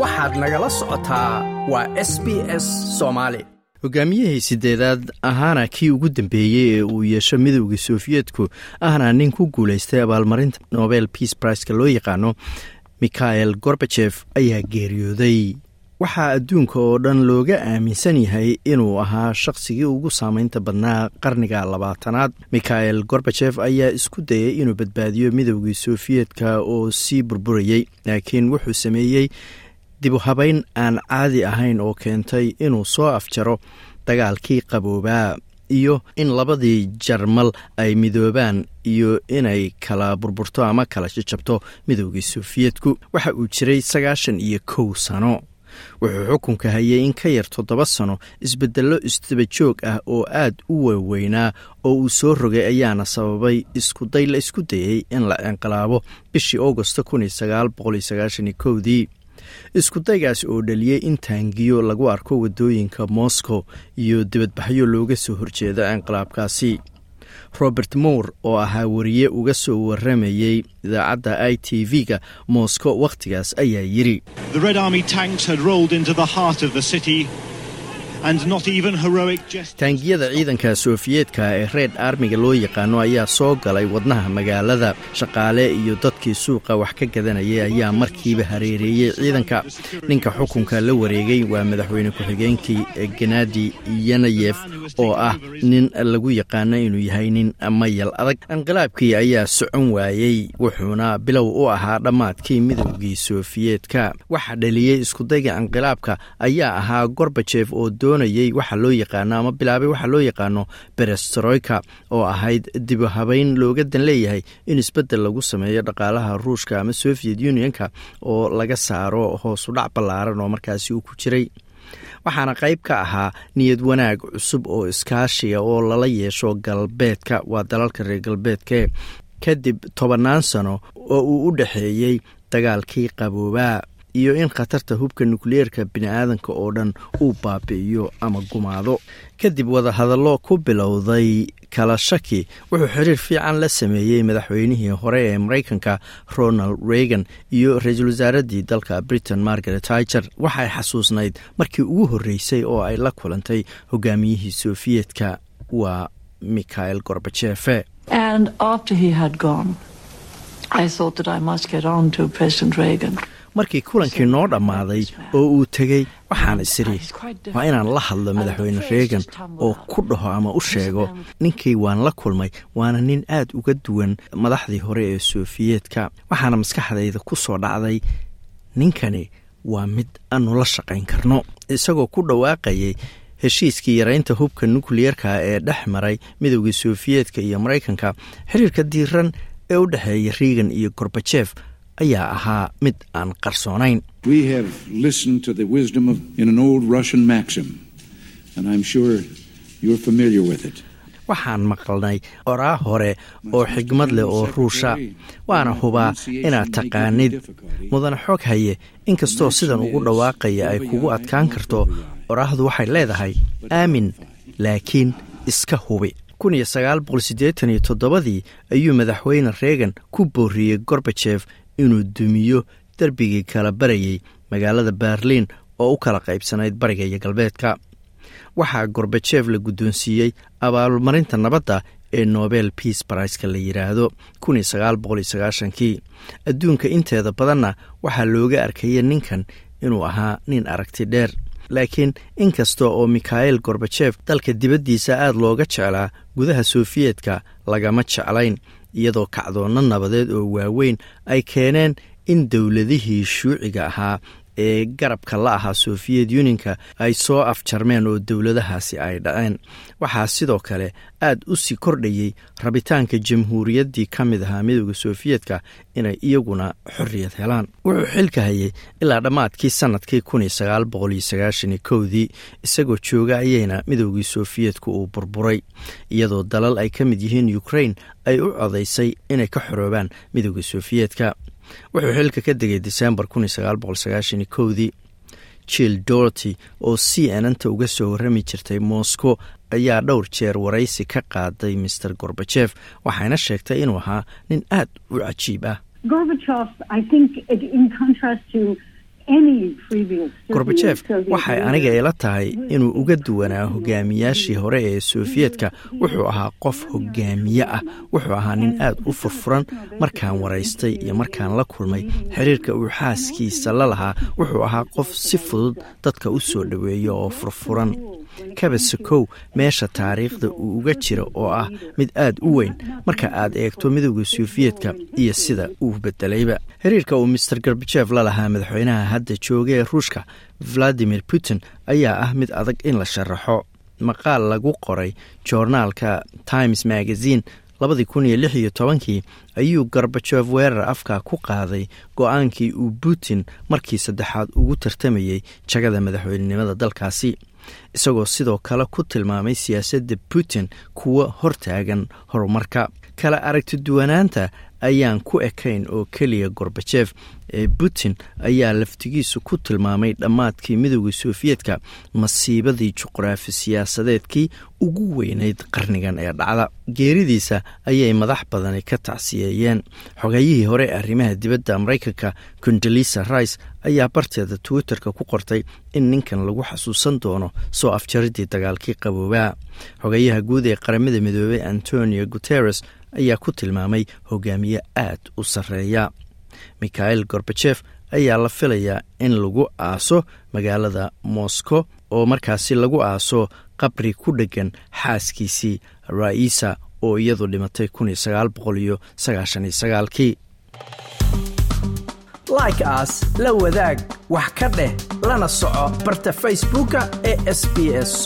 waxaad nagala socotaa waa s b s soomaali hogaamiyihii sideedaad ahaana kii ugu dambeeyey ee uu yeesho midowda sofiyeetku ahna nin ku guulaystay abaalmarinta nobel peace priceka loo yaqaano mikhael gorbajef ayaa geeriyooday. Waxaa adduunka oo dhan looga aaminsan yahay inuu ahaa shaqsigii ugu saameynta badnaa qarniga labaatanaad. Mikhael gorbajef ayaa isku dayay inuu badbaadiyo midowgii sofiyeetka oo sii burburayey laakiin wuxuu sameeyey dibu habeyn aan caadi ahayn oo keentay inuu soo afjaro dagaalkii qaboobaa iyo in labadii jarmal ay midoobaan iyo inay kala burburto ama kala jajabto midowgii sofiyeetku waxa uu jiray sagaashan iyo kow sano. Wuxuu xukunka hayay in ka yar toddoba sano isbedello isdaba joog ah oo aad u waaweynaa oo uu soo rogay ayaana sababay iskuday la isku dayey in la inqilaabo bishii augosto kudii iskudaygaas oo dhaliyey in taangiyo lagu arko waddooyinka moscow iyo dibadbaxyo looga soo horjeeda inqilaabkaasi robert moore oo ahaa wariye uga soo waramayey idaacadda i t v-ga moscow wakhtigaas ayaa yidhi taangiyada ciidanka sofiyeetka ee reed armiga loo yaqaano ayaa soo galay wadnaha magaalada. Shaqaale iyo dadkii suuqa wax ka gadanayay ayaa markiiba hareereeyey ciidanka. Ninka xukunka la wareegay waa madaxweyne ku-xigeenkii genadi yanayef oo ah nin lagu yaqaano inuu yahay nin mayal adag. Inqilaabkii ayaa socon waayey wuxuuna bilow u ahaa dhammaadkii midowgii sofiyeetka waxa dhaliyey iskudayga inqilaabka ayaa ahaa gorbajef oo doonayay waxa loo yaqaano ama bilaabay waxa loo yaqaano berestroika oo ahayd dibu habeyn looga dan leeyahay in isbeddel lagu sameeyo dhaqaalaha ruushka ama soviet unionka oo laga saaro hoosudhac ballaaran oo markaasi uu ku jiray. Waxaana qayb ka ahaa niyad wanaag cusub oo iskaashiga oo lala yeesho galbeedka waa dalalka reer galbeedke kadib tobannaan sano oo uu u dhexeeyey dagaalkii qaboobaa iyo in khatarta hubka nukliyeerka bini'aadanka oo dhan uu baabi'iyo ama gumaado. Kadib wadahadallo ku bilowday kala shaki wuxuu xiriir fiican la sameeyey madaxweynihii hore ee maraykanka ronald reagan iyo ra'iisul wasaaraddii dalka britain margaret higer waxay xasuusnayd markii ugu horreysay oo ay la kulantay hogaamiyihii sofiyeetka waa mikhael gorbajefe markii kulankii noo dhammaaday oo uu tegey waxaan isiri waa inaan la hadlo madaxweyne reegan oo ku dhaho ama u sheego ninkii waan la kulmay waana nin aad uga duwan madaxdii hore ee sofiyeetka waxaana maskaxdayda ku soo dhacday ninkani waa mid aanu la shaqayn karno. Isagoo ku dhawaaqayay heshiiskii yaraynta hubka nukliyeerka ee dhex maray midowgii sofiyeetka iyo maraykanka xiriirka diiran ee u dhexeeya reagan iyo gorbajef ayaa ahaa mid aan qarsoonayn. Waxaan maqalnay oraa hore oo xigmad leh oo ruusha waana hubaa inaad taqaanid. Mudane xoog haye inkastoo sidan ugu dhawaaqaya ay kugu adkaan karto oraahdu waxay leedahay aamin laakiin iska hubi. Toddobadii ayuu madaxweyne reegan ku booriyey gorbajef inuu dumiyo derbigii kala barayey magaalada berliin oo u kala qaybsanayd bariga iyo galbeedka. Waxaa gorbajef la guddoonsiiyey abaalmarinta nabadda ee nobel peace briceka la yidhaahdo kii adduunka inteeda badanna waxaa looga arkaya ninkan inuu ahaa nin aragti dheer. Laakiin inkasta oo mikhael gorbajef dalka dibaddiisa aad looga jeclaa gudaha sofiyeetka lagama jeclayn iyadoo kacdoonno nabadeed oo waaweyn ay keeneen in dowladihii shuuciga ahaa ee garabka la ahaa sofiyet unionka ay soo afjarmeen oo dowladahaasi ay dhaceen. Waxaa sidoo kale aad u sii kordhayey rabitaanka jamhuuriyaddii ka mid ahaa midowda sofiyeetka inay iyaguna xorriyad helaan. Wuxuu xilka hayay ilaa dhammaadkii sannadkii dii isagoo jooga ayayna midowgii sofiyeetka uu burburay iyadoo dalal ay ka mid yihiin ukrain ay u codaysay inay ka xoroobaan midowda sofiyeetka wuxuu xilka ka degay desembar dii jill dorothy oo c nanta uga soo warrami jirtay moscow ayaa dhowr jeer waraysi ka qaaday master gorbajef waxayna sheegtay inuu ahaa nin aad u cajiib ah gorbajef waxay aniga ila tahay inuu uga duwanaa hogaamiyaashii hore ee sofiyeetka wuxuu ahaa qof hogaamiye ah. Wuxuu ahaa nin aad u furfuran markaan waraystay iyo markaan la kulmay xiriirka uu xaaskiisa la lahaa. Wuxuu ahaa qof si fudud dadka u soo dhoweeya oo furfuran kabasakow meesha taariikhda uu uga jira oo ah mid aad u weyn marka aad eegto midooda sofiyeetka iyo sida uu bedelayba xiriirka uu master gorbajef la lahaa madaxweynaha hadda jooga ee ruushka valadimir putin ayaa ah mid adag in la sharaxo maqaal lagu qoray joornaalka times magazine labadii kun iyo lix iyo tobankii ayuu gorbajef weerar afka ku qaaday go'aankii uu putin markii saddexaad ugu tartamayey jagada madaxweynenimada dalkaasi. Isagoo sidoo kale ku tilmaamay siyaasadda putin kuwa hortaagan horumarka. Kala aragti duwanaanta ayaan ku ekayn oo keliya gorbajef ee putin ayaa laftigiisu ku tilmaamay dhammaadkii midooda sofiyeetka masiibadii juqraafi siyaasadeedkii ugu weynayd qarnigan ee dhacda. Geeridiisa ayay madax badani ka tacsiyeeyeen. Xogayihii hore arrimaha dibadda maraykanka condolisa rice ayaa barteeda twitterka ku qortay in ninkan lagu xasuusan doono soo afjaridii dagaalkii qaboobaa xogayaha guud ee qaramada midoobey antonio guteres ayaa ku tilmaamay hogaamiye aad u sarreeya. Mikhael gorbajef ayaa la filayaa in lagu aaso magaalada moscow oo markaasi lagu aaso qabri ku dheggan xaaskiisii raisa oo iyadu dhimatay kii like aas la wadaag wax ka dheh lana soco barta facebooka ee sb s